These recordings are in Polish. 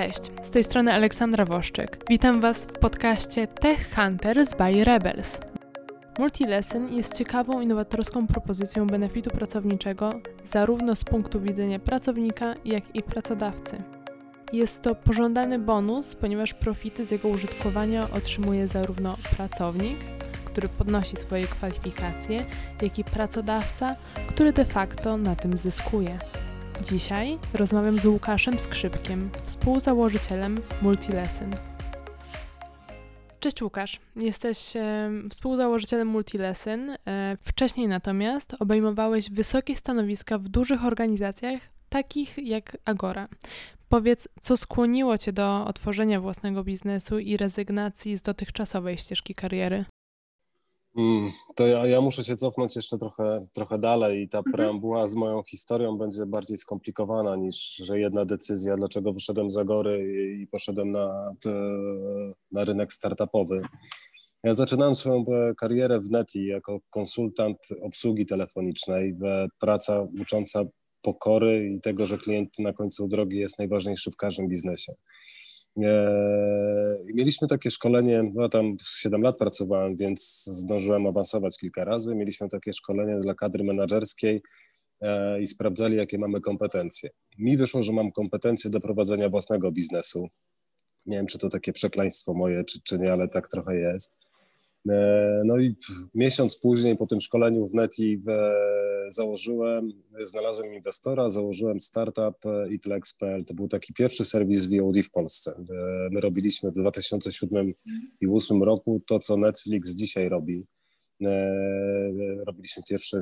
Cześć, z tej strony Aleksandra Woszczyk. Witam Was w podcaście Tech Hunters by Rebels. Multilesson jest ciekawą, innowatorską propozycją benefitu pracowniczego zarówno z punktu widzenia pracownika, jak i pracodawcy. Jest to pożądany bonus, ponieważ profity z jego użytkowania otrzymuje zarówno pracownik, który podnosi swoje kwalifikacje, jak i pracodawca, który de facto na tym zyskuje. Dzisiaj rozmawiam z Łukaszem Skrzypkiem, współzałożycielem Multilesson. Cześć Łukasz, jesteś e, współzałożycielem Multilesson. E, wcześniej natomiast obejmowałeś wysokie stanowiska w dużych organizacjach, takich jak Agora. Powiedz, co skłoniło Cię do otworzenia własnego biznesu i rezygnacji z dotychczasowej ścieżki kariery? Mm, to ja, ja, muszę się cofnąć jeszcze trochę, trochę dalej i ta mhm. preambuła z moją historią będzie bardziej skomplikowana niż że jedna decyzja, dlaczego wyszedłem z Agory i, i poszedłem na, na rynek startupowy. Ja zaczynałem swoją e, karierę w Neti jako konsultant obsługi telefonicznej, praca ucząca pokory i tego, że klient na końcu drogi jest najważniejszy w każdym biznesie. E, mieliśmy takie szkolenie, no tam 7 lat pracowałem, więc zdążyłem awansować kilka razy. Mieliśmy takie szkolenie dla kadry menedżerskiej e, i sprawdzali, jakie mamy kompetencje. Mi wyszło, że mam kompetencje do prowadzenia własnego biznesu. Nie wiem, czy to takie przekleństwo moje, czy, czy nie, ale tak trochę jest. E, no i miesiąc później po tym szkoleniu w Neti założyłem, znalazłem inwestora, założyłem startup ePlex.pl. To był taki pierwszy serwis VOD w Polsce. E, my robiliśmy w 2007 i 2008 roku to, co Netflix dzisiaj robi. E, robiliśmy pierwsze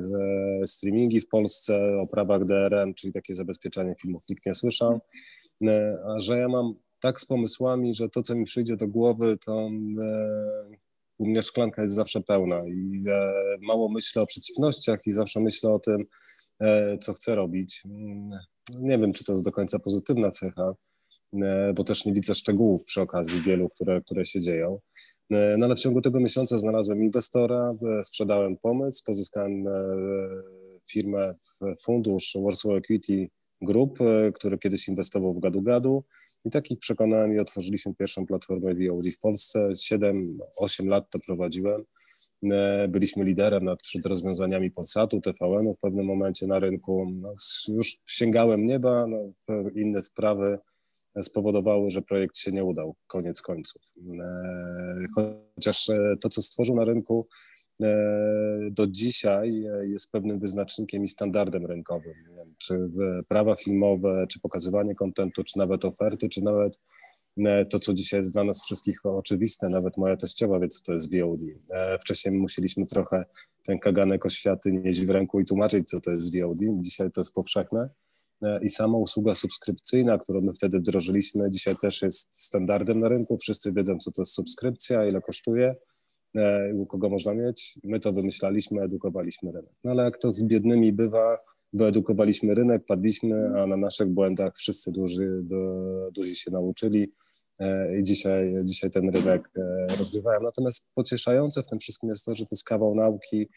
streamingi w Polsce o prawach DRM, czyli takie zabezpieczenie filmów nikt nie słyszał. A że ja mam tak z pomysłami, że to, co mi przyjdzie do głowy, to u mnie szklanka jest zawsze pełna i e, mało myślę o przeciwnościach i zawsze myślę o tym, e, co chcę robić. Mm, nie wiem, czy to jest do końca pozytywna cecha, e, bo też nie widzę szczegółów przy okazji wielu, które, które się dzieją. No ale w ciągu tego miesiąca znalazłem inwestora, sprzedałem pomysł, pozyskałem firmę, fundusz Warsaw Equity Group, który kiedyś inwestował w Gadu Gadu i takich przekonałem i otworzyliśmy pierwszą platformę VOD w Polsce. 7-8 lat to prowadziłem. E, byliśmy liderem nad, przed rozwiązaniami Polsatu, TVN-u w pewnym momencie na rynku. No, już sięgałem nieba, no, inne sprawy spowodowały, że projekt się nie udał, koniec końców. E, chociaż e, to, co stworzył na rynku, do dzisiaj jest pewnym wyznacznikiem i standardem rynkowym czy prawa filmowe, czy pokazywanie kontentu, czy nawet oferty, czy nawet e, to, co dzisiaj jest dla nas wszystkich oczywiste, nawet moja teściowa wie, co to jest VOD. E, wcześniej musieliśmy trochę ten kaganek oświaty nieść w ręku i tłumaczyć, co to jest VOD. Dzisiaj to jest powszechne. E, I sama usługa subskrypcyjna, którą my wtedy wdrożyliśmy, dzisiaj też jest standardem na rynku. Wszyscy wiedzą, co to jest subskrypcja, ile kosztuje, u kogo można mieć. My to wymyślaliśmy, edukowaliśmy rynek. No ale jak to z biednymi bywa, wyedukowaliśmy rynek, padliśmy, a na naszych błędach wszyscy duży, do, duzi się nauczyli e, i dzisiaj, dzisiaj ten rynek e, rozgrywają. Natomiast pocieszające w tym wszystkim jest to, że to jest kawał nauki,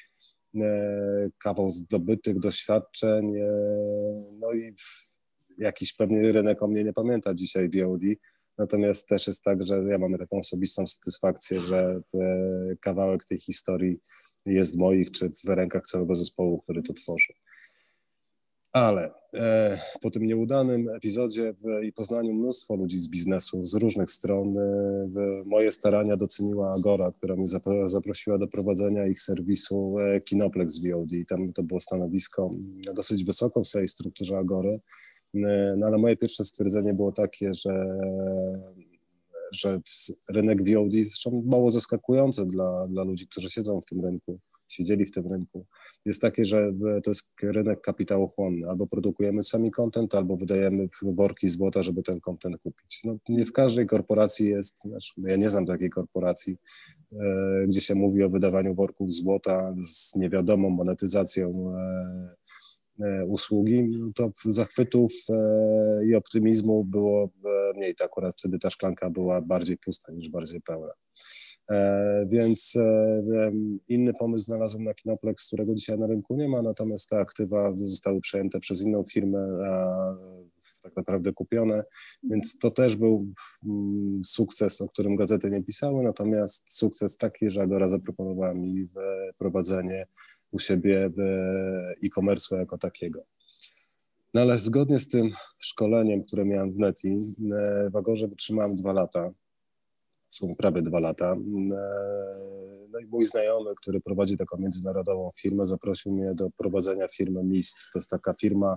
e, kawał zdobytych doświadczeń, no i jakiś pewnie rynek o mnie nie pamięta dzisiaj VOD, natomiast też jest tak, że ja mamy taką osobistą satysfakcję, że kawałek tej historii jest moich czy w rękach całego zespołu, który to tworzy. Ale e, po tym nieudanym epizodzie w, i poznaniu mnóstwo ludzi z biznesu z różnych stron, e, moje starania doceniła Agora, która mnie zaprosiła do prowadzenia ich serwisu e, Kinoplex VOD. Tam to było stanowisko dosyć wysoko w tej strukturze Agory. E, no ale moje pierwsze stwierdzenie było takie, że że rynek VOD zresztą mało zaskakujące dla, dla ludzi, którzy siedzą w tym rynku siedzieli w tym rynku, jest takie, że to jest rynek kapitałochłonny. Albo produkujemy sami content, albo wydajemy worki złota, żeby ten content kupić. No, nie w każdej korporacji jest, znaczy, ja nie znam takiej korporacji, e, gdzie się mówi o wydawaniu worków złota z niewiadomą monetyzacją e, e, usługi, no to zachwytów e, i optymizmu było e, mniej. To akurat wtedy ta szklanka była bardziej pusta niż bardziej pełna. E, więc e, inny pomysł znalazłem na Kinoplex, którego dzisiaj na rynku nie ma, natomiast te aktywa zostały przejęte przez inną firmę, tak naprawdę kupione, więc to też był mm, sukces, o którym gazety nie pisały, natomiast sukces taki, że Agora zaproponowała mi prowadzenie u siebie e-commerce jako takiego. No ale zgodnie z tym szkoleniem, które miałem w Neti, e, w Agorze wytrzymałem dwa lata, sumie prawie dwa lata. E, no i mój znajomy, który prowadzi taką międzynarodową firmę, zaprosił mnie do prowadzenia firmy MIST. To jest taka firma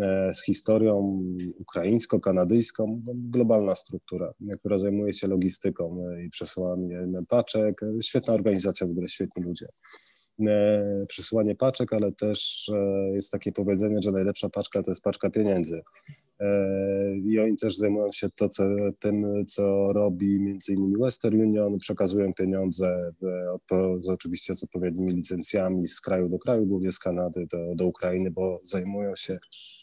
e, z historią ukraińsko-kanadyjską, no, globalna struktura, która zajmuje się logistyką i przesyłaniem paczek. Świetna organizacja, w ogóle świetni ludzie. E, przesyłanie paczek, ale też jest takie powiedzenie, że najlepsza paczka to jest paczka pieniędzy. E, I oni też zajmują się to, co, tym, co robi między innymi Western Union, przekazują pieniądze w, z, oczywiście z odpowiednimi licencjami z kraju do kraju, głównie z Kanady do, do Ukrainy, bo zajmują się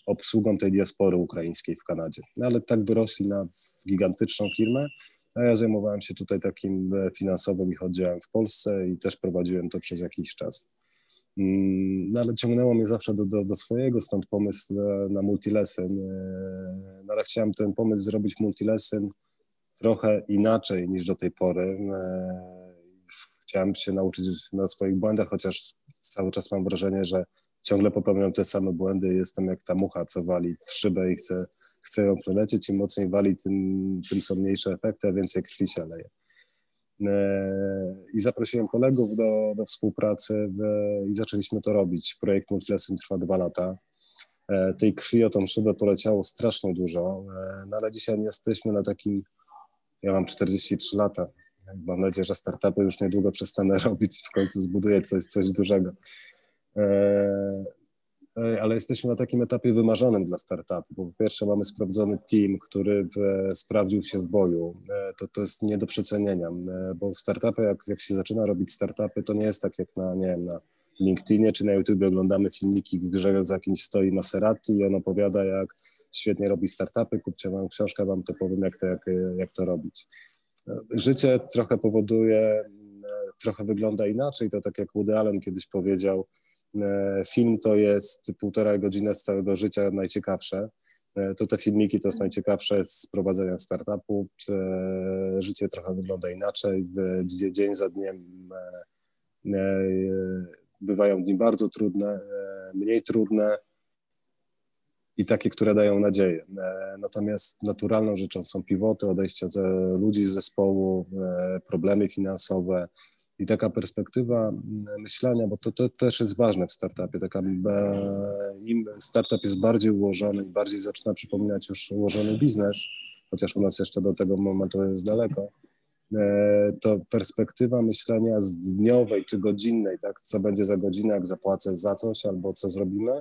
obsługą tej diaspory ukraińskiej w Kanadzie. No, ale tak wyrośli na gigantyczną firmę, a ja zajmowałem się tutaj takim e, finansowym ich oddziałem w Polsce i też prowadziłem to przez jakiś czas. Mm, no ale ciągnęło mnie zawsze do, do, do swojego, stąd pomysł na, na multilesson. E, no ale chciałem ten pomysł zrobić multilesson trochę inaczej niż do tej pory. E, chciałem się nauczyć na swoich błędach, chociaż cały czas mam wrażenie, że ciągle popełniam te same błędy. Jestem jak ta mucha, co wali w szybę i chce chce ją przelecieć, im mocniej wali, tym, tym są mniejsze efekty, a więcej krwi się leje. E, I zaprosiłem kolegów do, do współpracy w, i zaczęliśmy to robić. Projekt Multilesson trwa dwa lata. E, tej krwi o tą szybę poleciało strasznie dużo, e, no ale dzisiaj jesteśmy na takim, ja mam 43 lata, mam nadzieję, że startupy już niedługo przestanę robić, w końcu zbuduję coś, coś dużego. E, ale jesteśmy na takim etapie wymarzonym dla startupu, bo po pierwsze mamy sprawdzony team, który w, sprawdził się w boju. E, to, to jest nie do przecenienia, e, bo startupy, jak, jak się zaczyna robić startupy, to nie jest tak jak na, nie wiem, na LinkedInie czy na YouTube oglądamy filmiki, gdzie za kimś stoi Maserati i on opowiada, jak świetnie robi startupy, kupcie moją książkę, wam to powiem, jak to, jak, jak to robić. Życie trochę powoduje, trochę wygląda inaczej, to tak jak Woody Allen kiedyś powiedział, film to jest półtora godziny z całego życia najciekawsze. E, to te filmiki to jest najciekawsze z prowadzenia startupu. E, życie trochę wygląda inaczej. Dzień za dniem bywają dni bardzo trudne, mniej trudne i takie, które dają nadzieję. Natomiast naturalną rzeczą są pivoty, odejścia z ludzi z zespołu, problemy finansowe, i taka perspektywa mm, myślenia, bo to, to też jest ważne w startupie, taka, im startup jest bardziej ułożony i bardziej zaczyna przypominać już ułożony biznes, chociaż u nas jeszcze do tego momentu jest daleko, e, to perspektywa myślenia z dniowej czy godzinnej, tak, co będzie za godzinę, jak zapłacę za coś albo co zrobimy,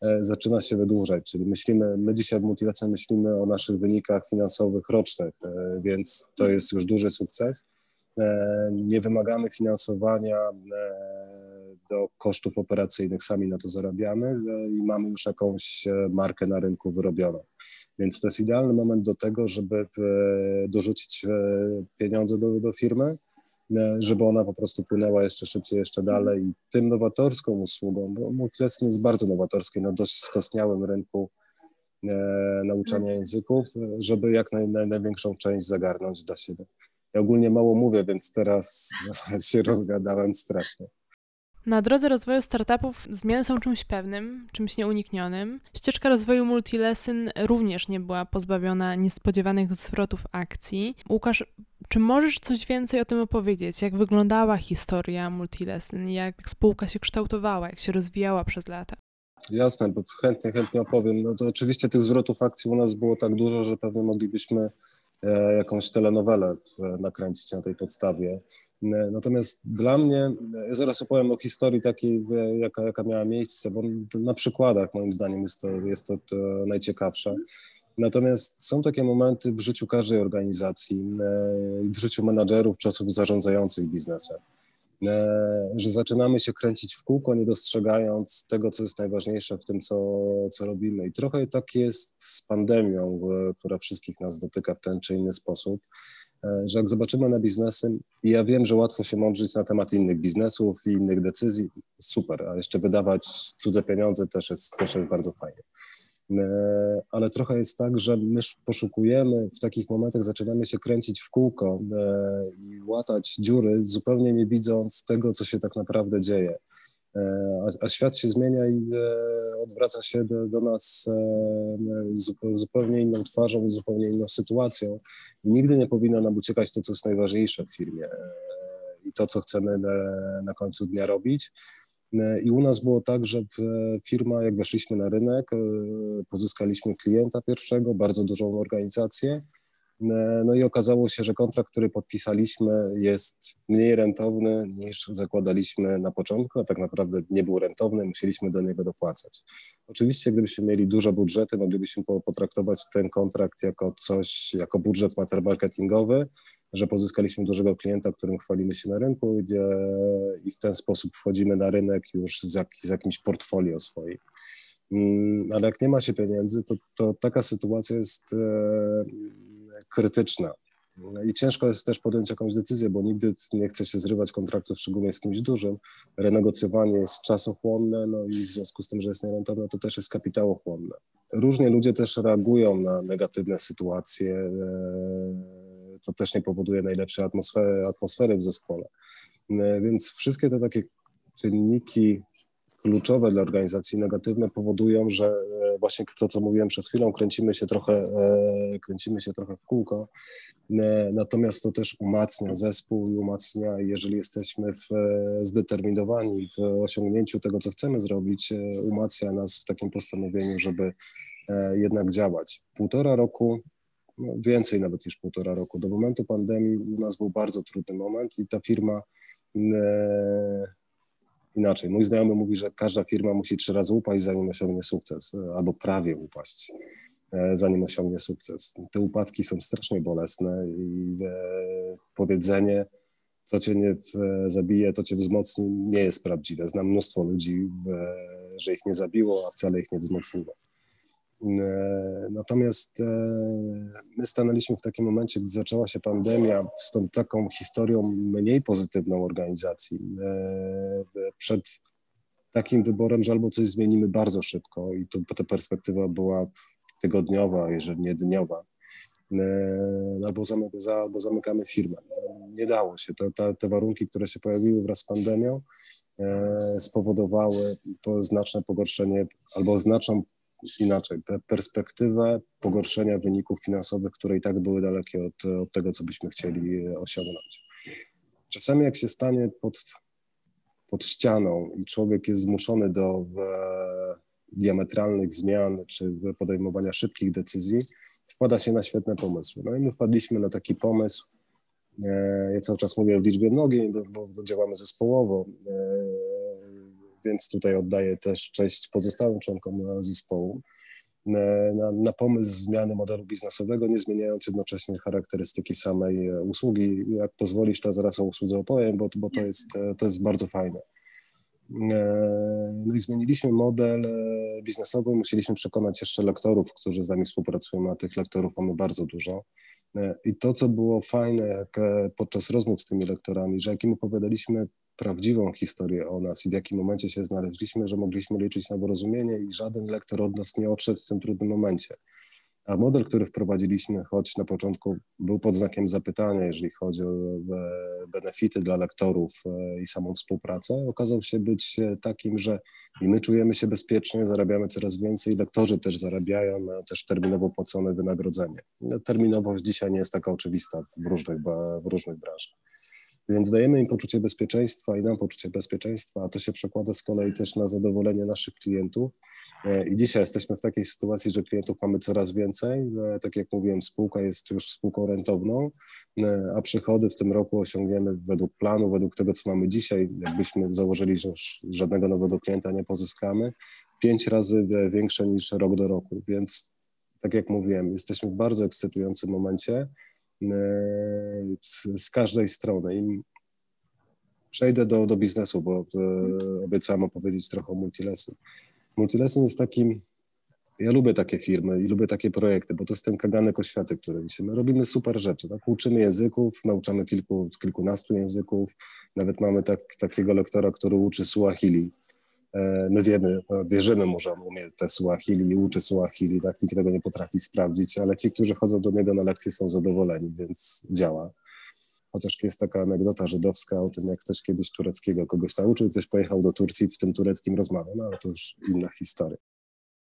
e, zaczyna się wydłużać, czyli myślimy, my dzisiaj w Multilace myślimy o naszych wynikach finansowych rocznych, e, więc to jest już duży sukces. E, nie wymagamy finansowania e, do kosztów operacyjnych, sami na to zarabiamy e, i mamy już jakąś markę na rynku wyrobioną. Więc to jest idealny moment do tego, żeby dorzucić pieniądze do, do firmy, żeby ona po prostu płynęła jeszcze szybciej, jeszcze dalej. I tym nowatorską usługą, bo Multilesson jest bardzo nowatorskie na dość skostniałym rynku nauczania języków, żeby jak naj, naj, największą część zagarnąć dla siebie. Ja ogólnie mało mówię, więc teraz się rozgadałem strasznie. Na drodze rozwoju startupów zmiany są czymś pewnym, czymś nieuniknionym. Ścieżka rozwoju Multilesson również nie była pozbawiona niespodziewanych zwrotów akcji. Łukasz, czy możesz coś więcej o tym opowiedzieć? Jak wyglądała historia Multilesson? Jak spółka się kształtowała, jak się rozwijała przez lata? Jasne, bo chętnie, chętnie opowiem. No to oczywiście tych zwrotów akcji u nas było tak dużo, że pewnie moglibyśmy jakąś telenowelę nakręcić na tej podstawie. E, natomiast dla mnie, ja zaraz opowiem o historii takiej, jaka, jaka miała miejsce, bo na przykładach moim zdaniem jest to, jest to, to najciekawsze. Natomiast są takie momenty w życiu każdej organizacji, e, w życiu menadżerów czy osób zarządzających biznesem, E, że zaczynamy się kręcić w kółko, nie dostrzegając tego, co jest najważniejsze w tym, co, co robimy. I trochę tak jest z pandemią, e, która wszystkich nas dotyka w ten czy inny sposób, e, że jak zobaczymy na biznesy, i ja wiem, że łatwo się mądrzyć na temat innych biznesów i innych decyzji, super, a jeszcze wydawać cudze pieniądze też jest, też jest bardzo fajnie. Ale trochę jest tak, że my poszukujemy, w takich momentach zaczynamy się kręcić w kółko i łatać dziury, zupełnie nie widząc tego, co się tak naprawdę dzieje. E, a, a, świat się zmienia i e, odwraca się do, do nas e, zupełnie inną twarzą i zupełnie inną sytuacją. I nigdy nie powinno nam uciekać to, co jest najważniejsze w firmie i to, co chcemy na, na końcu dnia robić. I u nas było tak, że firma, jak weszliśmy na rynek, pozyskaliśmy klienta pierwszego, bardzo dużą organizację E, no i okazało się, że kontrakt, który podpisaliśmy, jest mniej rentowny niż zakładaliśmy na początku, a tak naprawdę nie był rentowny, musieliśmy do niego dopłacać. Oczywiście, gdybyśmy mieli duże budżety, moglibyśmy potraktować ten kontrakt jako coś, jako budżet marketingowy, że pozyskaliśmy dużego klienta, którym chwalimy się na rynku i w ten sposób wchodzimy na rynek już z, jak, z jakimś portfolio swoim. Mm, ale jak nie ma się pieniędzy, to, to taka sytuacja jest e, krytyczna. I ciężko jest też podjąć jakąś decyzję, bo nigdy nie chce się zrywać kontraktu, szczególnie z kimś dużym. Renegocjowanie jest czasochłonne, no i w związku z tym, że jest nierentowne, to też jest kapitałochłonne. Różnie ludzie też reagują na negatywne sytuacje, to też nie powoduje najlepszej atmosfery, atmosfery w zespole. Więc wszystkie te takie czynniki kluczowe dla organizacji negatywne powodują, że e, właśnie to, co mówiłem przed chwilą, kręcimy się trochę, e, kręcimy się trochę w kółko. E, natomiast to też umacnia zespół i umacnia, jeżeli jesteśmy w, zdeterminowani w osiągnięciu tego, co chcemy zrobić, umacnia nas w takim postanowieniu, żeby jednak działać. Półtora roku no więcej nawet niż półtora roku. Do momentu pandemii u nas był bardzo trudny moment i ta firma inaczej. Mój znajomy mówi, że każda firma musi trzy razy upaść, zanim osiągnie sukces, albo prawie upaść, e, zanim osiągnie sukces. Te upadki są strasznie bolesne i e, powiedzenie, co cię nie zabije, to cię wzmocni, nie jest prawdziwe. Znam mnóstwo ludzi, że ich nie zabiło, a wcale ich nie wzmocniło. E, natomiast e, my stanęliśmy w takim momencie, gdy zaczęła się pandemia, z tą taką historią mniej pozytywną organizacji, e, przed takim wyborem, że albo coś zmienimy bardzo szybko i tu ta perspektywa była tygodniowa, jeżeli nie dniowa, albo, albo zamykamy firmę. Nie dało się. Te, te, te warunki, które się pojawiły wraz z pandemią, spowodowały znaczne pogorszenie albo znaczną inaczej, perspektywę pogorszenia wyników finansowych, które i tak były dalekie od, od tego, co byśmy chcieli osiągnąć. Czasami jak się stanie pod, pod ścianą i człowiek jest zmuszony do e, diametralnych zmian czy podejmowania szybkich decyzji, wpada się na świetne pomysły. No i my wpadliśmy na taki pomysł, e, ja cały czas mówię w liczbie mnogiej, bo, bo działamy zespołowo, e, więc tutaj oddaję też cześć pozostałym członkom zespołu. Na, na, pomysł zmiany modelu biznesowego, nie zmieniając jednocześnie charakterystyki samej e, usługi. Jak pozwolisz, to zaraz o usłudze opowiem, bo, bo to, jest, e, to jest bardzo fajne. E, no i zmieniliśmy model biznesowy, musieliśmy przekonać jeszcze lektorów, którzy z nami współpracują, a tych lektorów mamy bardzo dużo. I to, co było fajne jak podczas rozmów z tymi lektorami, że jak im opowiadaliśmy prawdziwą historię o nas i w jakim momencie się znaleźliśmy, że mogliśmy liczyć na porozumienie i żaden lektor od nas nie odszedł w tym trudnym momencie. A model, który wprowadziliśmy, choć na początku był pod znakiem zapytania, jeżeli chodzi o e, benefity dla lektorów e, i samą współpracę, okazał się być e, takim, że i my czujemy się bezpiecznie, zarabiamy coraz więcej, lektorzy też zarabiają, mają też terminowo płacone wynagrodzenie. Terminowość dzisiaj nie jest taka oczywista w różnych, w różnych branżach. Więc dajemy im poczucie bezpieczeństwa i nam poczucie bezpieczeństwa, a to się przekłada z kolei też na zadowolenie naszych klientów. E, I dzisiaj jesteśmy w takiej sytuacji, że klientów mamy coraz więcej. E, tak jak mówiłem, spółka jest już spółką rentowną, e, a przychody w tym roku osiągniemy według planu, według tego, co mamy dzisiaj. Jakbyśmy założyli, że żadnego nowego klienta nie pozyskamy, pięć razy większe niż rok do roku. Więc tak jak mówiłem, jesteśmy w bardzo ekscytującym momencie z, z każdej strony. I przejdę do, do biznesu, bo e, obiecałem opowiedzieć trochę o Multilesson. Multilesson jest takim, ja lubię takie firmy i lubię takie projekty, bo to jest ten kaganek oświaty, który dzisiaj my robimy super rzeczy, tak? Uczymy języków, nauczamy kilku, kilkunastu języków, nawet mamy tak, takiego lektora, który uczy Suahili. E, my wiemy, no, wierzymy mu, że on umie te Suahili i uczy Suahili, tak? nikt tego nie potrafi sprawdzić, ale ci, którzy chodzą do niego na lekcje są zadowoleni, więc działa. Chociaż jest taka anegdota żydowska o tym, jak ktoś kiedyś tureckiego kogoś nauczył, ktoś pojechał do Turcji w tym tureckim rozmawiał, no ale to już inna historia.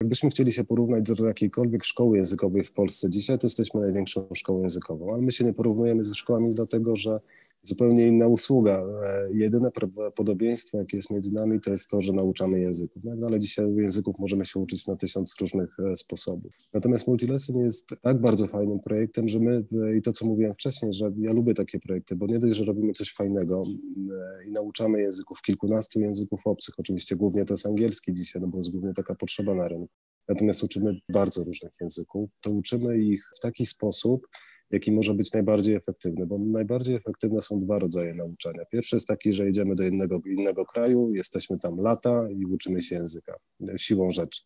Jakbyśmy chcieli się porównać do jakiejkolwiek szkoły językowej w Polsce dzisiaj, to jesteśmy największą szkołą językową, ale my się nie porównujemy ze szkołami dlatego, że zupełnie inna usługa. E, jedyne podobieństwo, jakie jest między nami, to jest to, że nauczamy języków. No, ale dzisiaj języków możemy się uczyć na tysiąc różnych e, sposobów. Natomiast Multilesson jest tak bardzo fajnym projektem, że my, i to co mówiłem wcześniej, że ja lubię takie projekty, bo nie dość, że robimy coś fajnego e, i nauczamy języków, kilkunastu języków obcych, oczywiście głównie to jest angielski dzisiaj, no bo jest głównie taka potrzeba na rynku. Natomiast uczymy bardzo różnych języków, to uczymy ich w taki sposób, jaki może być najbardziej efektywny, bo najbardziej efektywne są dwa rodzaje nauczania. Pierwszy jest taki, że jedziemy do innego, innego kraju, jesteśmy tam lata i uczymy się języka siłą rzeczy.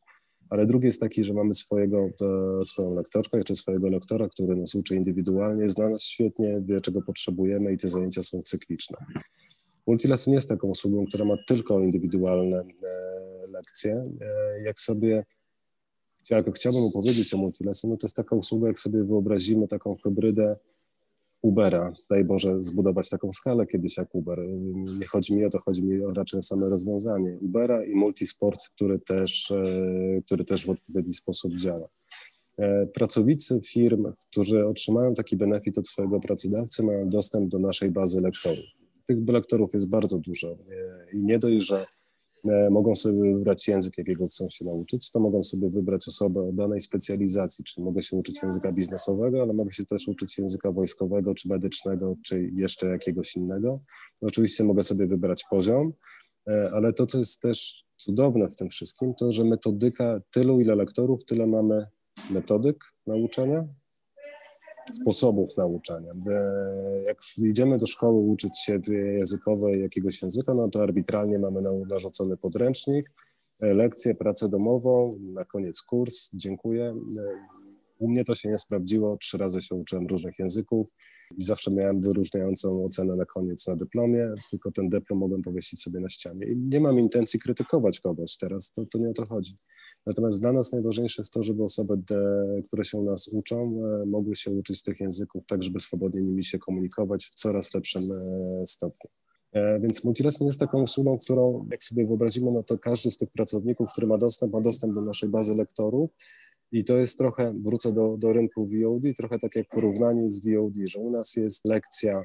Ale drugi jest taki, że mamy swojego, e, swoją lektorkę czy swojego lektora, który nas uczy indywidualnie, zna nas świetnie, wie czego potrzebujemy i te zajęcia są cykliczne. Multilesson jest taką usługą, która ma tylko indywidualne e, lekcje. E, jak sobie jak chciałbym opowiedzieć o Multilesson, no to jest taka usługa, jak sobie wyobrazimy taką hybrydę Ubera. Daj Boże zbudować taką skalę kiedyś jak Uber. Nie chodzi mi o to, chodzi mi o raczej same rozwiązanie Ubera i multisport, który też, e, który też w odpowiedni sposób działa. E, pracownicy firm, którzy otrzymają taki benefit od swojego pracodawcy, mają dostęp do naszej bazy lektorów. Tych lektorów jest bardzo dużo e, i nie dość, że mogą sobie wybrać język, jakiego chcą się nauczyć, to mogą sobie wybrać osobę o danej specjalizacji, czyli mogę się uczyć języka biznesowego, ale mogę się też uczyć języka wojskowego, czy medycznego, czy jeszcze jakiegoś innego. Oczywiście mogę sobie wybrać poziom, e, ale to, co jest też cudowne w tym wszystkim, to, że metodyka, tylu ile lektorów, tyle mamy metodyk nauczania, sposobów nauczania. Jak idziemy do szkoły uczyć się językowej jakiegoś języka, no to arbitralnie mamy narzucony podręcznik, lekcję, pracę domową, na koniec kurs, dziękuję. U mnie to się nie sprawdziło, trzy razy się uczyłem różnych języków i zawsze miałem wyróżniającą ocenę na koniec na dyplomie, tylko ten dyplom mogłem powiesić sobie na ścianie. I nie mam intencji krytykować kogoś teraz, to, to nie o to chodzi. Natomiast dla nas najważniejsze jest to, żeby osoby, które się u nas uczą, e, mogły się uczyć tych języków tak, żeby swobodnie nimi się komunikować w coraz lepszym e, stopniu. E, więc Multilesson jest taką usługą, którą jak sobie wyobrazimy, no to każdy z tych pracowników, który ma dostęp, ma dostęp do naszej bazy lektorów i to jest trochę, wrócę do, do rynku VOD, trochę tak jak porównanie z VOD, że u nas jest lekcja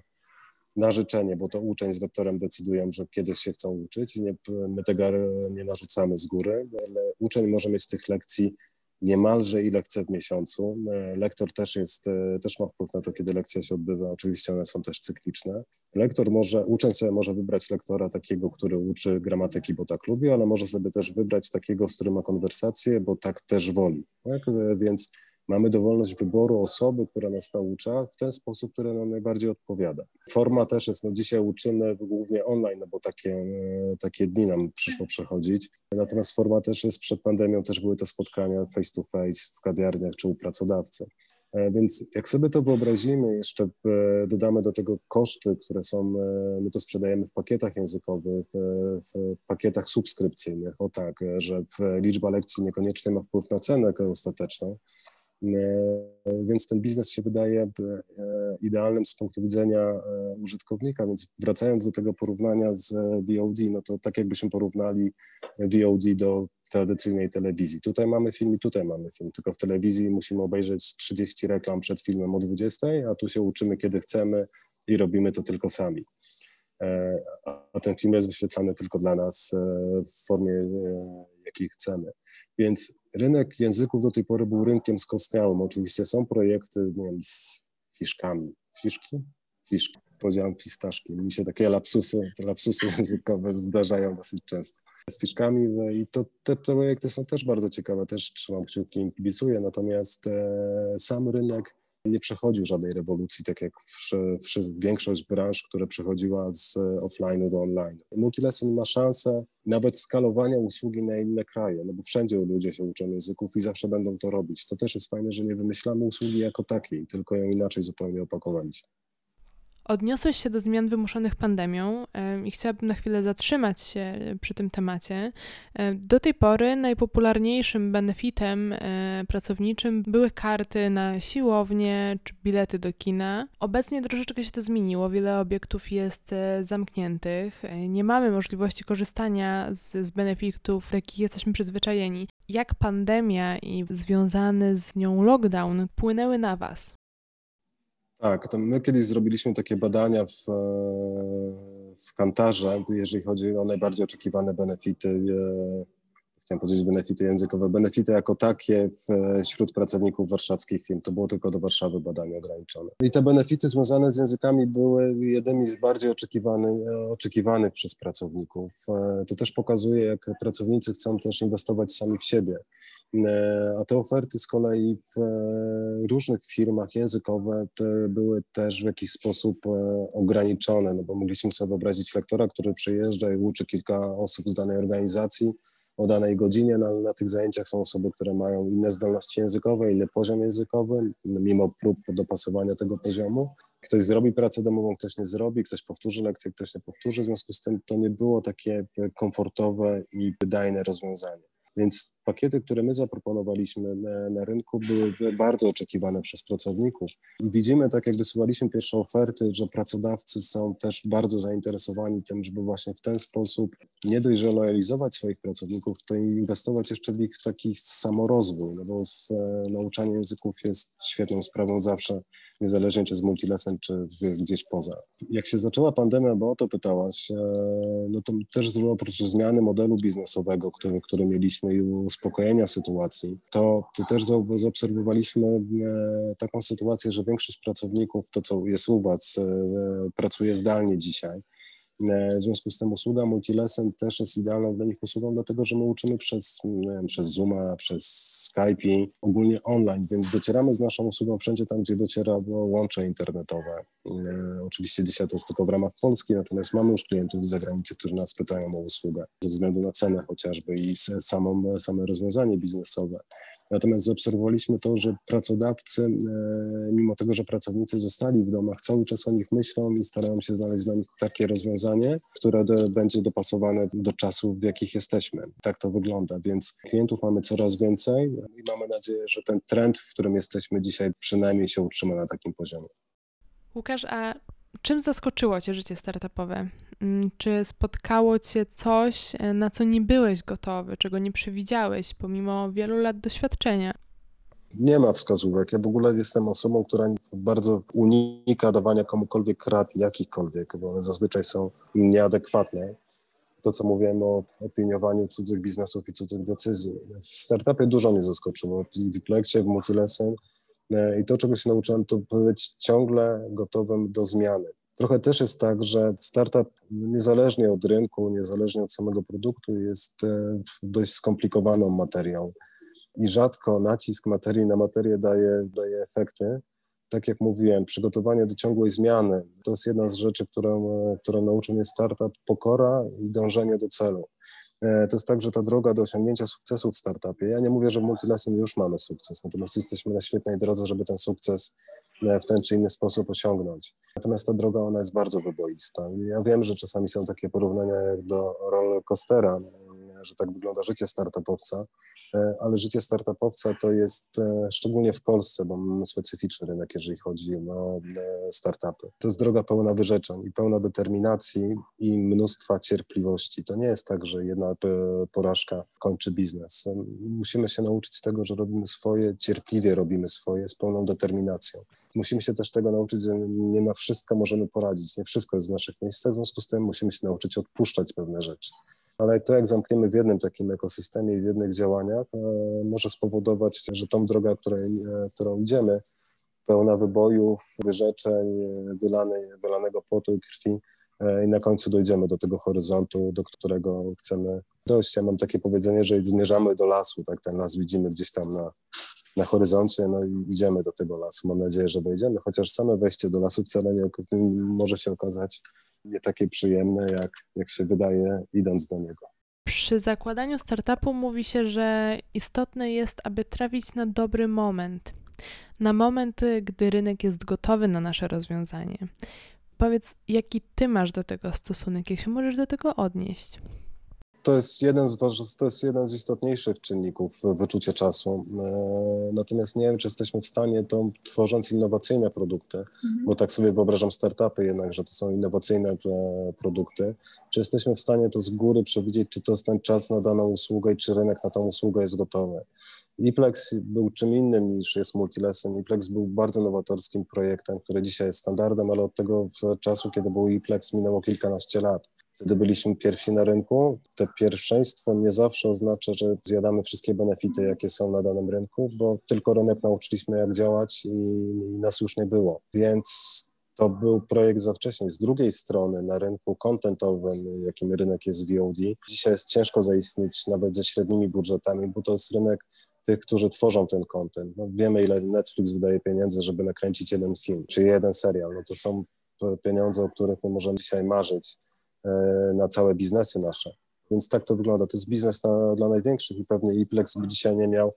na życzenie, bo to uczeń z lektorem decydują, że kiedyś się chcą uczyć. Nie, my tego nie narzucamy z góry, ale uczeń może mieć tych lekcji niemalże ile chce w miesiącu. Lektor też jest, też ma wpływ na to, kiedy lekcja się odbywa. Oczywiście one są też cykliczne. Lektor może, uczeń sobie może wybrać lektora takiego, który uczy gramatyki, bo tak lubi, ale może sobie też wybrać takiego, z którym ma konwersację, bo tak też woli. Tak? Więc mamy dowolność wyboru osoby, która nas naucza w ten sposób, który nam najbardziej odpowiada. Forma też jest, no dzisiaj uczymy głównie online, no bo takie, e, takie dni nam przyszło przechodzić. Natomiast forma też jest przed pandemią, też były te spotkania face to face w kawiarniach czy u pracodawcy. E, więc jak sobie to wyobrazimy, jeszcze e, dodamy do tego koszty, które są, my to sprzedajemy w pakietach językowych, w pakietach subskrypcyjnych, o tak, że liczba lekcji niekoniecznie ma wpływ na cenę ostateczną, więc ten biznes się wydaje e, idealnym z punktu widzenia e, użytkownika. Więc wracając do tego porównania z VOD, no to tak jakbyśmy porównali VOD do tradycyjnej telewizji. Tutaj mamy film i tutaj mamy film, tylko w telewizji musimy obejrzeć 30 reklam przed filmem o 20, a tu się uczymy kiedy chcemy i robimy to tylko sami. A ten film jest wyświetlany tylko dla nas w formie, jakiej chcemy. Więc rynek języków do tej pory był rynkiem skostniałym. Oczywiście są projekty, nie wiem, z fiszkami. Fiszki? Fiszki. Powiedziałem fistaszki. Mi się takie lapsusy, lapsusy językowe zdarzają dosyć często. Z fiszkami no i to, te projekty są też bardzo ciekawe, też trzymam kciuki i kibicuję, natomiast e, sam rynek nie przechodził żadnej rewolucji, tak jak większość branż, która przechodziła z offline'u do online. Multilesson ma szansę nawet skalowania usługi na inne kraje, no bo wszędzie ludzie się uczą języków i zawsze będą to robić. To też jest fajne, że nie wymyślamy usługi jako takiej, tylko ją inaczej zupełnie opakowaliśmy. Odniosłeś się do zmian wymuszonych pandemią i chciałabym na chwilę zatrzymać się przy tym temacie. Do tej pory najpopularniejszym benefitem e, pracowniczym były karty na siłownię czy bilety do kina. Obecnie troszeczkę się to zmieniło, wiele obiektów jest e, zamkniętych, e, nie mamy możliwości korzystania z, z benefitów, do jakich jesteśmy przyzwyczajeni. Jak pandemia i związany z nią lockdown wpłynęły na Was? Tak, to my kiedyś zrobiliśmy takie badania w, e, w Kantarze, jeżeli chodzi o najbardziej oczekiwane benefity e, chciałem powiedzieć benefity językowe, benefity jako takie wśród pracowników warszawskich firm. To było tylko do Warszawy badanie ograniczone. I te benefity związane z językami były jednymi z bardziej oczekiwanych, oczekiwanych przez pracowników. E, to też pokazuje, jak pracownicy chcą też inwestować sami w siebie. E, a te oferty z kolei w e, różnych firmach językowe były też w jakiś sposób ograniczone, no bo mogliśmy sobie wyobrazić lektora, który przyjeżdża i uczy kilka osób z danej organizacji, o danej godzinie. Na, na tych zajęciach są osoby, które mają inne zdolności językowe, inny poziom językowy, mimo prób dopasowania tego poziomu. Ktoś zrobi pracę domową, ktoś nie zrobi, ktoś powtórzy lekcję, ktoś nie powtórzy. W związku z tym to nie było takie komfortowe i wydajne rozwiązanie. Więc pakiety, które my zaproponowaliśmy na, na, rynku, były bardzo oczekiwane przez pracowników. Widzimy, tak jak wysyłaliśmy pierwsze oferty, że pracodawcy są też bardzo zainteresowani tym, żeby właśnie w ten sposób nie dość, że lojalizować swoich pracowników, to inwestować jeszcze w ich taki samorozwój, no bo w, e, nauczanie języków jest świetną sprawą zawsze niezależnie czy z multilesem, czy gdzieś poza. Jak się zaczęła pandemia, bo o to pytałaś, e, no to też oprócz zmiany modelu biznesowego, który, który mieliśmy i uspokojenia sytuacji, to, to też zaobserwowaliśmy e, taką sytuację, że większość pracowników, to co jest u Was, e, pracuje zdalnie dzisiaj. E, w związku z tym usługa multilesson też jest idealną dla nich usługą, dlatego że my uczymy przez, wiem, przez Zooma, przez Skype, ogólnie online, więc docieramy z naszą usługą wszędzie tam, gdzie dociera łącze internetowe. E, oczywiście dzisiaj to jest tylko w ramach Polski, natomiast mamy już klientów z zagranicy, którzy nas pytają o usługę ze względu na cenę chociażby i samą, same rozwiązanie biznesowe. Natomiast zaobserwowaliśmy to, że pracodawcy, e, mimo tego, że pracownicy zostali w domach, cały czas o nich myślą i starają się znaleźć dla nich takie rozwiązanie, które będzie dopasowane do czasów, w jakich jesteśmy. Tak to wygląda, więc klientów mamy coraz więcej i mamy nadzieję, że ten trend, w którym jesteśmy dzisiaj, przynajmniej się utrzyma na takim poziomie. Łukasz, a czym zaskoczyło Cię życie startupowe? Mm, czy spotkało Cię coś, e, na co nie byłeś gotowy, czego nie przewidziałeś, pomimo wielu lat doświadczenia? Nie ma wskazówek. Ja w ogóle jestem osobą, która bardzo unika dawania komukolwiek rad, jakichkolwiek, bo one zazwyczaj są nieadekwatne. To, co mówiłem o opiniowaniu cudzych biznesów i cudzych decyzji. W startupie dużo mnie zaskoczyło. W Wiplexie, w Multilesson. E, I to, czego się nauczyłem, to być ciągle gotowym do zmiany. Trochę też jest tak, że startup niezależnie od rynku, niezależnie od samego produktu jest e, dość skomplikowaną materią i rzadko nacisk materii na materię daje, daje efekty. Tak jak mówiłem, przygotowanie do ciągłej zmiany to jest jedna z rzeczy, którą, e, którą nauczył mnie startup, pokora i dążenie do celu. E, to jest tak, że ta droga do osiągnięcia sukcesu w startupie, ja nie mówię, że w Multilesson już mamy sukces, natomiast jesteśmy na świetnej drodze, żeby ten sukces w ten czy inny sposób osiągnąć. Natomiast ta droga, ona jest bardzo wyboista. Ja wiem, że czasami są takie porównania jak do rollercoastera, że tak wygląda życie startupowca, E, ale życie startupowca to jest, e, szczególnie w Polsce, bo mamy specyficzny rynek, jeżeli chodzi o e, startupy. To jest droga pełna wyrzeczeń i pełna determinacji i mnóstwa cierpliwości. To nie jest tak, że jedna porażka kończy biznes. Musimy się nauczyć tego, że robimy swoje, cierpliwie robimy swoje, z pełną determinacją. Musimy się też tego nauczyć, że nie na wszystko możemy poradzić, nie wszystko jest w naszych miejscach, w związku z tym musimy się nauczyć odpuszczać pewne rzeczy ale to jak zamkniemy w jednym takim ekosystemie i w jednych działaniach, e, może spowodować, że tą drogę, której, e, którą idziemy, pełna wybojów, wyrzeczeń, wylanej, wylanego potu i krwi, e, i na końcu dojdziemy do tego horyzontu, do którego chcemy dojść. Ja mam takie powiedzenie, że zmierzamy do lasu, tak ten las widzimy gdzieś tam na, na horyzoncie, no i idziemy do tego lasu. Mam nadzieję, że wejdziemy, chociaż same wejście do lasu wcale nie może się okazać nie takie przyjemne, jak, jak się wydaje, idąc do niego. Przy zakładaniu startupu mówi się, że istotne jest, aby trafić na dobry moment. Na moment, gdy rynek jest gotowy na nasze rozwiązanie. Powiedz, jaki ty masz do tego stosunek, jak się możesz do tego odnieść? To jest jeden z, to jest jeden z istotniejszych czynników wyczucia czasu. E, natomiast nie wiem, czy jesteśmy w stanie to, tworząc innowacyjne produkty, mhm. bo tak sobie wyobrażam startupy jednak, że to są innowacyjne e, produkty, czy jesteśmy w stanie to z góry przewidzieć, czy to jest ten czas na daną usługę i czy rynek na tą usługę jest gotowy. Iplex był czym innym niż jest Multilesson. Iplex był bardzo nowatorskim projektem, który dzisiaj jest standardem, ale od tego czasu, kiedy był Iplex, minęło kilkanaście lat. Wtedy byliśmy pierwsi na rynku. To pierwszeństwo nie zawsze oznacza, że zjadamy wszystkie benefity, jakie są na danym rynku, bo tylko rynek nauczyliśmy, jak działać i, i nas już nie było. Więc to był projekt za wcześnie. Z drugiej strony na rynku kontentowym, jakim rynek jest VOD, dzisiaj jest ciężko zaistnieć nawet ze średnimi budżetami, bo to jest rynek tych, którzy tworzą ten content. No, wiemy, ile Netflix wydaje pieniędzy, żeby nakręcić jeden film, czy jeden serial. No to są pieniądze, o których my możemy dzisiaj marzyć na całe biznesy nasze. Więc tak to wygląda. To jest biznes na, dla największych i pewnie Iplex by dzisiaj nie miał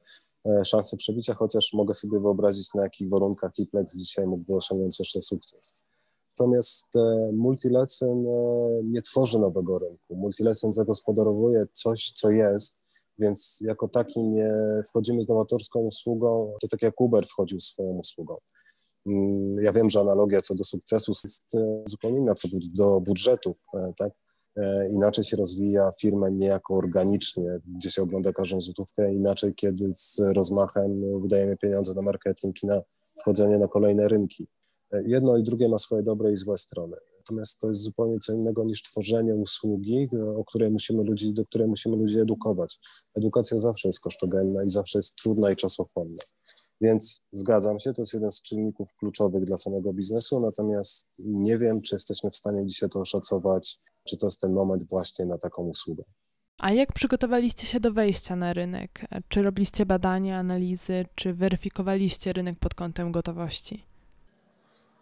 e, szansy przebicia, chociaż mogę sobie wyobrazić, na jakich warunkach Iplex dzisiaj mógłby osiągnąć jeszcze sukces. Natomiast e, Multilesson nie tworzy nowego rynku. Multilesson zagospodarowuje coś, co jest, więc jako taki nie wchodzimy z nowatorską usługą, to tak jak Uber wchodził swoją usługą. Mm, ja wiem, że analogia co do sukcesu jest e, zupełnie inna co do budżetów, e, tak? E, inaczej się rozwija firma niejako organicznie, gdzie się ogląda każdą złotówkę, inaczej kiedy z rozmachem wydajemy pieniądze na marketing i na wchodzenie na kolejne rynki. Jedno i drugie ma swoje dobre i złe strony. Natomiast to jest zupełnie co innego niż tworzenie usługi, o której musimy ludzi, do której musimy ludzi edukować. Edukacja zawsze jest kosztogenna i zawsze jest trudna i czasochłonna. Więc zgadzam się, to jest jeden z czynników kluczowych dla samego biznesu, natomiast nie wiem, czy jesteśmy w stanie dzisiaj to oszacować, czy to jest ten moment właśnie na taką usługę. A jak przygotowaliście się do wejścia na rynek? Czy robiliście badania, analizy, czy weryfikowaliście rynek pod kątem gotowości?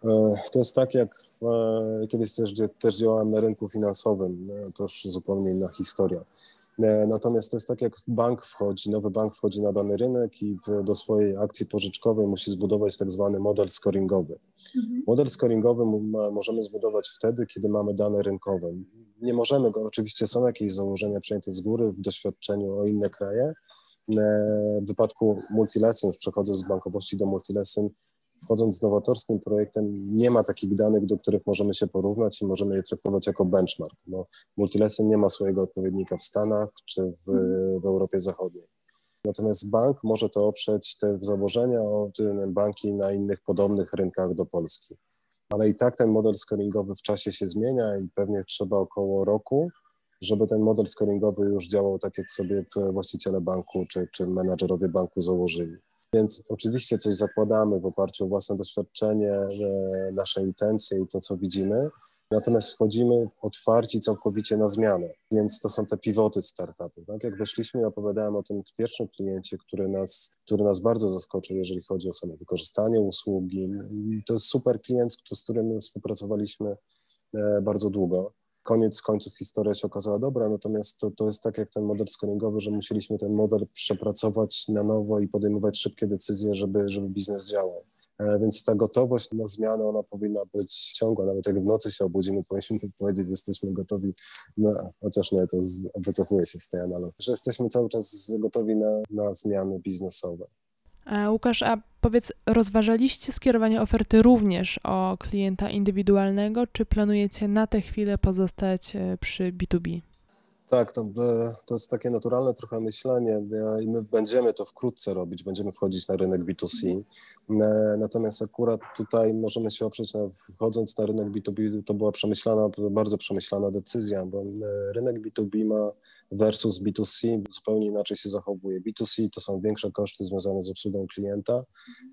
E, to jest tak, jak e, kiedyś też, też działałem na rynku finansowym, e, to już zupełnie inna historia. Natomiast to jest tak, jak bank wchodzi, nowy bank wchodzi na dany rynek i do swojej akcji pożyczkowej musi zbudować tak zwany model scoringowy. Mhm. Model scoringowy możemy zbudować wtedy, kiedy mamy dane rynkowe. Nie możemy go, oczywiście są jakieś założenia przyjęte z góry w doświadczeniu o inne kraje. W wypadku multilesson, już przechodzę z bankowości do multilesson, wchodząc z nowatorskim projektem, nie ma takich danych, do których możemy się porównać i możemy je traktować jako benchmark. No, Multilesson nie ma swojego odpowiednika w Stanach czy w, w Europie Zachodniej. Natomiast bank może to oprzeć te założenia o banki na innych podobnych rynkach do Polski. Ale i tak ten model scoringowy w czasie się zmienia i pewnie trzeba około roku, żeby ten model scoringowy już działał tak, jak sobie właściciele banku czy, czy menadżerowie banku założyli. Więc oczywiście coś zakładamy w oparciu o własne doświadczenie, nasze intencje i to, co widzimy. Natomiast wchodzimy otwarci całkowicie na zmianę, więc to są te pivoty startupu. Tak? Jak weszliśmy, opowiadałem o tym pierwszym kliencie, który nas, który nas bardzo zaskoczył, jeżeli chodzi o samo wykorzystanie usługi. To jest super klient, z którym współpracowaliśmy e, bardzo długo koniec końców historia się okazała dobra, natomiast to, to jest tak jak ten model scoringowy, że musieliśmy ten model przepracować na nowo i podejmować szybkie decyzje, żeby, żeby biznes działał. E, więc ta gotowość na zmianę, ona powinna być ciągła. Nawet jak w nocy się obudzimy, powinniśmy powiedzieć, że jesteśmy gotowi, no, chociaż nie, to wycofuję się z tej analogii, że jesteśmy cały czas gotowi na, na zmiany biznesowe. Łukasz, a powiedz, rozważaliście skierowanie oferty również o klienta indywidualnego, czy planujecie na tę chwilę pozostać e, przy B2B? Tak, to, e, to jest takie naturalne trochę myślenie i my będziemy to wkrótce robić, będziemy wchodzić na rynek B2C. E, natomiast akurat tutaj możemy się oprzeć na wchodząc na rynek B2B, to była przemyślana, bardzo przemyślana decyzja, bo rynek B2B ma versus B2C zupełnie inaczej się zachowuje. B2C to są większe koszty związane z obsługą klienta,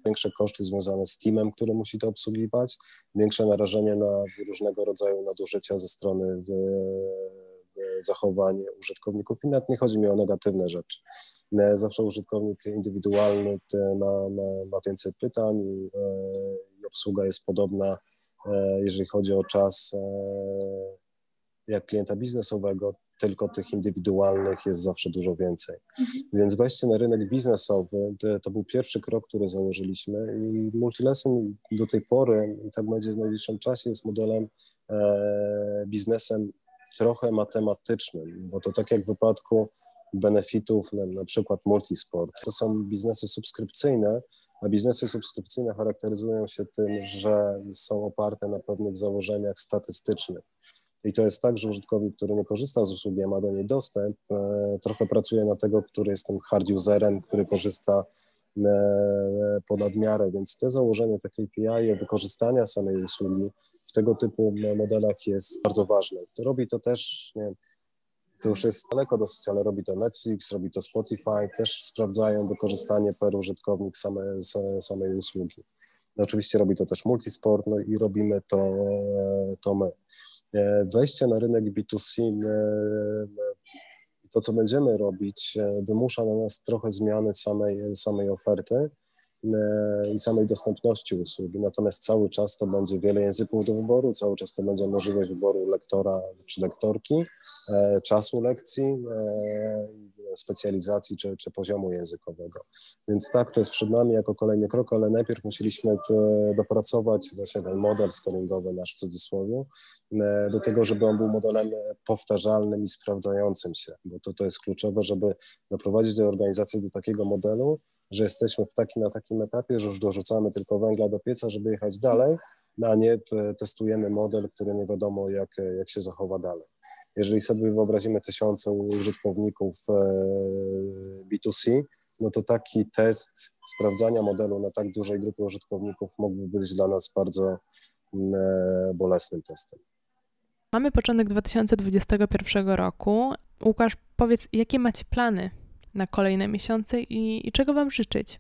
większe koszty związane z teamem, który musi to obsługiwać, większe narażenie na różnego rodzaju nadużycia ze strony zachowań użytkowników i nawet nie chodzi mi o negatywne rzeczy. Zawsze użytkownik indywidualny ma, ma, ma więcej pytań i, e, i obsługa jest podobna, e, jeżeli chodzi o czas e, jak klienta biznesowego, tylko tych indywidualnych jest zawsze dużo więcej. Mhm. Więc wejście na rynek biznesowy to, to, był pierwszy krok, który założyliśmy i Multilesson do tej pory, i tak będzie w najbliższym czasie, jest modelem e, biznesem trochę matematycznym, bo to tak jak w wypadku benefitów, na, na przykład multisport, to są biznesy subskrypcyjne, a biznesy subskrypcyjne charakteryzują się tym, że są oparte na pewnych założeniach statystycznych. I to jest tak, że użytkownik, który nie korzysta z usługi, a ma do niej dostęp, e, trochę pracuje na tego, który jest tym hard userem, który korzysta e, ponad miarę, więc te założenie takiej API wykorzystania samej usługi w tego typu modelach jest bardzo ważne. To robi to też, nie, to już jest daleko dosyć, ale robi to Netflix, robi to Spotify, też sprawdzają wykorzystanie per użytkownik same, samej usługi. No oczywiście robi to też Multisport, no i robimy to, to my. E, wejście na rynek B2C, e, to co będziemy robić, e, wymusza na nas trochę zmiany samej, samej oferty i samej dostępności usługi. Natomiast cały czas to będzie wiele języków do wyboru, cały czas to będzie możliwość wyboru lektora czy lektorki, czasu lekcji, specjalizacji czy, czy poziomu językowego. Więc tak, to jest przed nami jako kolejny krok, ale najpierw musieliśmy dopracować właśnie ten model scoringowy nasz w cudzysłowie e, do tego, żeby on był modelem powtarzalnym i sprawdzającym się, bo to, to jest kluczowe, żeby doprowadzić tę organizację do takiego modelu, że jesteśmy w takim, na takim etapie, że już dorzucamy tylko węgla do pieca, żeby jechać dalej, no a nie testujemy model, który nie wiadomo jak, jak się zachowa dalej. Jeżeli sobie wyobrazimy tysiące użytkowników e, B2C, no to taki test sprawdzania modelu na tak dużej grupie użytkowników mógłby być dla nas bardzo mm, e, bolesnym testem. Mamy początek 2021 roku. Łukasz, powiedz, jakie macie plany na kolejne miesiące i, i czego Wam życzyć?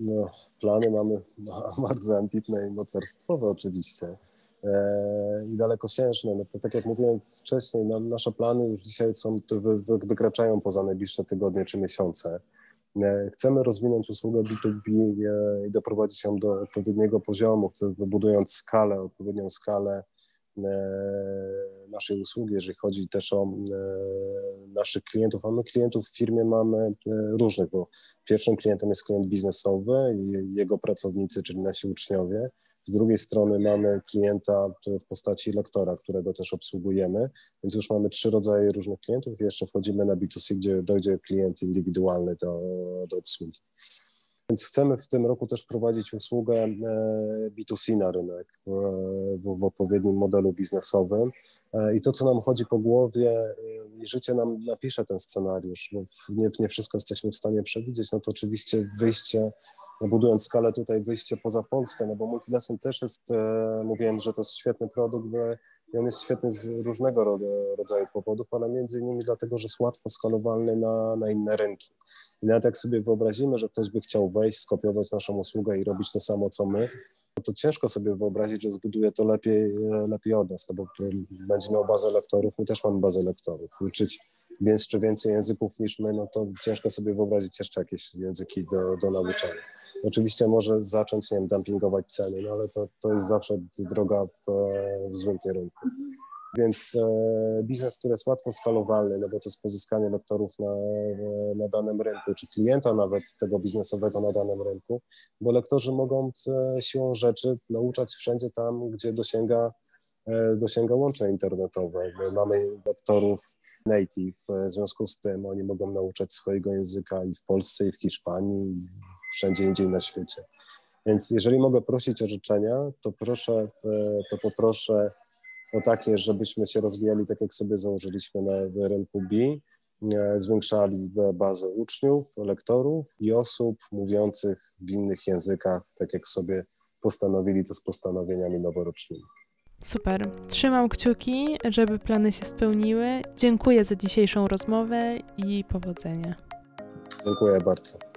No, plany mamy bardzo ambitne i mocarstwowe oczywiście. E, i dalekosiężne. No to tak jak mówiłem wcześniej, nasze plany już dzisiaj są, wykraczają poza najbliższe tygodnie czy miesiące. E, chcemy rozwinąć usługę B2B e, i doprowadzić ją do odpowiedniego poziomu, wybudując skalę, odpowiednią skalę naszej usługi, jeżeli chodzi też o naszych klientów. A my klientów w firmie mamy różnych, bo pierwszym klientem jest klient biznesowy i jego pracownicy, czyli nasi uczniowie. Z drugiej strony mamy klienta w postaci lektora, którego też obsługujemy, więc już mamy trzy rodzaje różnych klientów i jeszcze wchodzimy na B2C, gdzie dojdzie klient indywidualny do, do obsługi. Więc chcemy w tym roku też wprowadzić usługę e, B2C na rynek w, w, odpowiednim modelu biznesowym. E, I to, co nam chodzi po głowie, e, i życie nam napisze ten scenariusz, bo nie, nie wszystko jesteśmy w stanie przewidzieć, no to oczywiście wyjście budując skalę tutaj wyjście poza Polskę, no bo Multilesson też jest, e, mówiłem, że to jest świetny produkt, i on jest świetny z różnego rodzaju powodów, ale między innymi dlatego, że jest łatwo skalowalny na, na inne rynki. I nawet jak sobie wyobrazimy, że ktoś by chciał wejść, skopiować naszą usługę i robić to samo, co my, to ciężko sobie wyobrazić, że zbuduje to lepiej, e, lepiej od nas, no bo będzie miał bazę lektorów, my też mamy bazę lektorów. Uczyć więc czy więcej języków niż my, no to ciężko sobie wyobrazić jeszcze jakieś języki do, do nauczania. Oczywiście może zacząć, nie wiem, dumpingować ceny, no ale to, to jest zawsze droga w, w złym kierunku. Więc e, biznes, który jest łatwo skalowalny, no bo to jest pozyskanie lektorów na, na danym rynku, czy klienta nawet tego biznesowego na danym rynku, bo lektorzy mogą e, siłą rzeczy nauczać wszędzie tam, gdzie dosięga, e, dosięga łącze internetowe. Mamy lektorów native, w związku z tym oni mogą nauczać swojego języka i w Polsce, i w Hiszpanii, i wszędzie indziej na świecie. Więc jeżeli mogę prosić o życzenia, to proszę, to poproszę o takie, żebyśmy się rozwijali tak, jak sobie założyliśmy na rynku B, e, zwiększali bazę uczniów, lektorów i osób mówiących w innych językach, tak jak sobie postanowili to z postanowieniami noworocznymi. Super. Trzymam kciuki, żeby plany się spełniły. Dziękuję za dzisiejszą rozmowę i powodzenia. Dziękuję bardzo.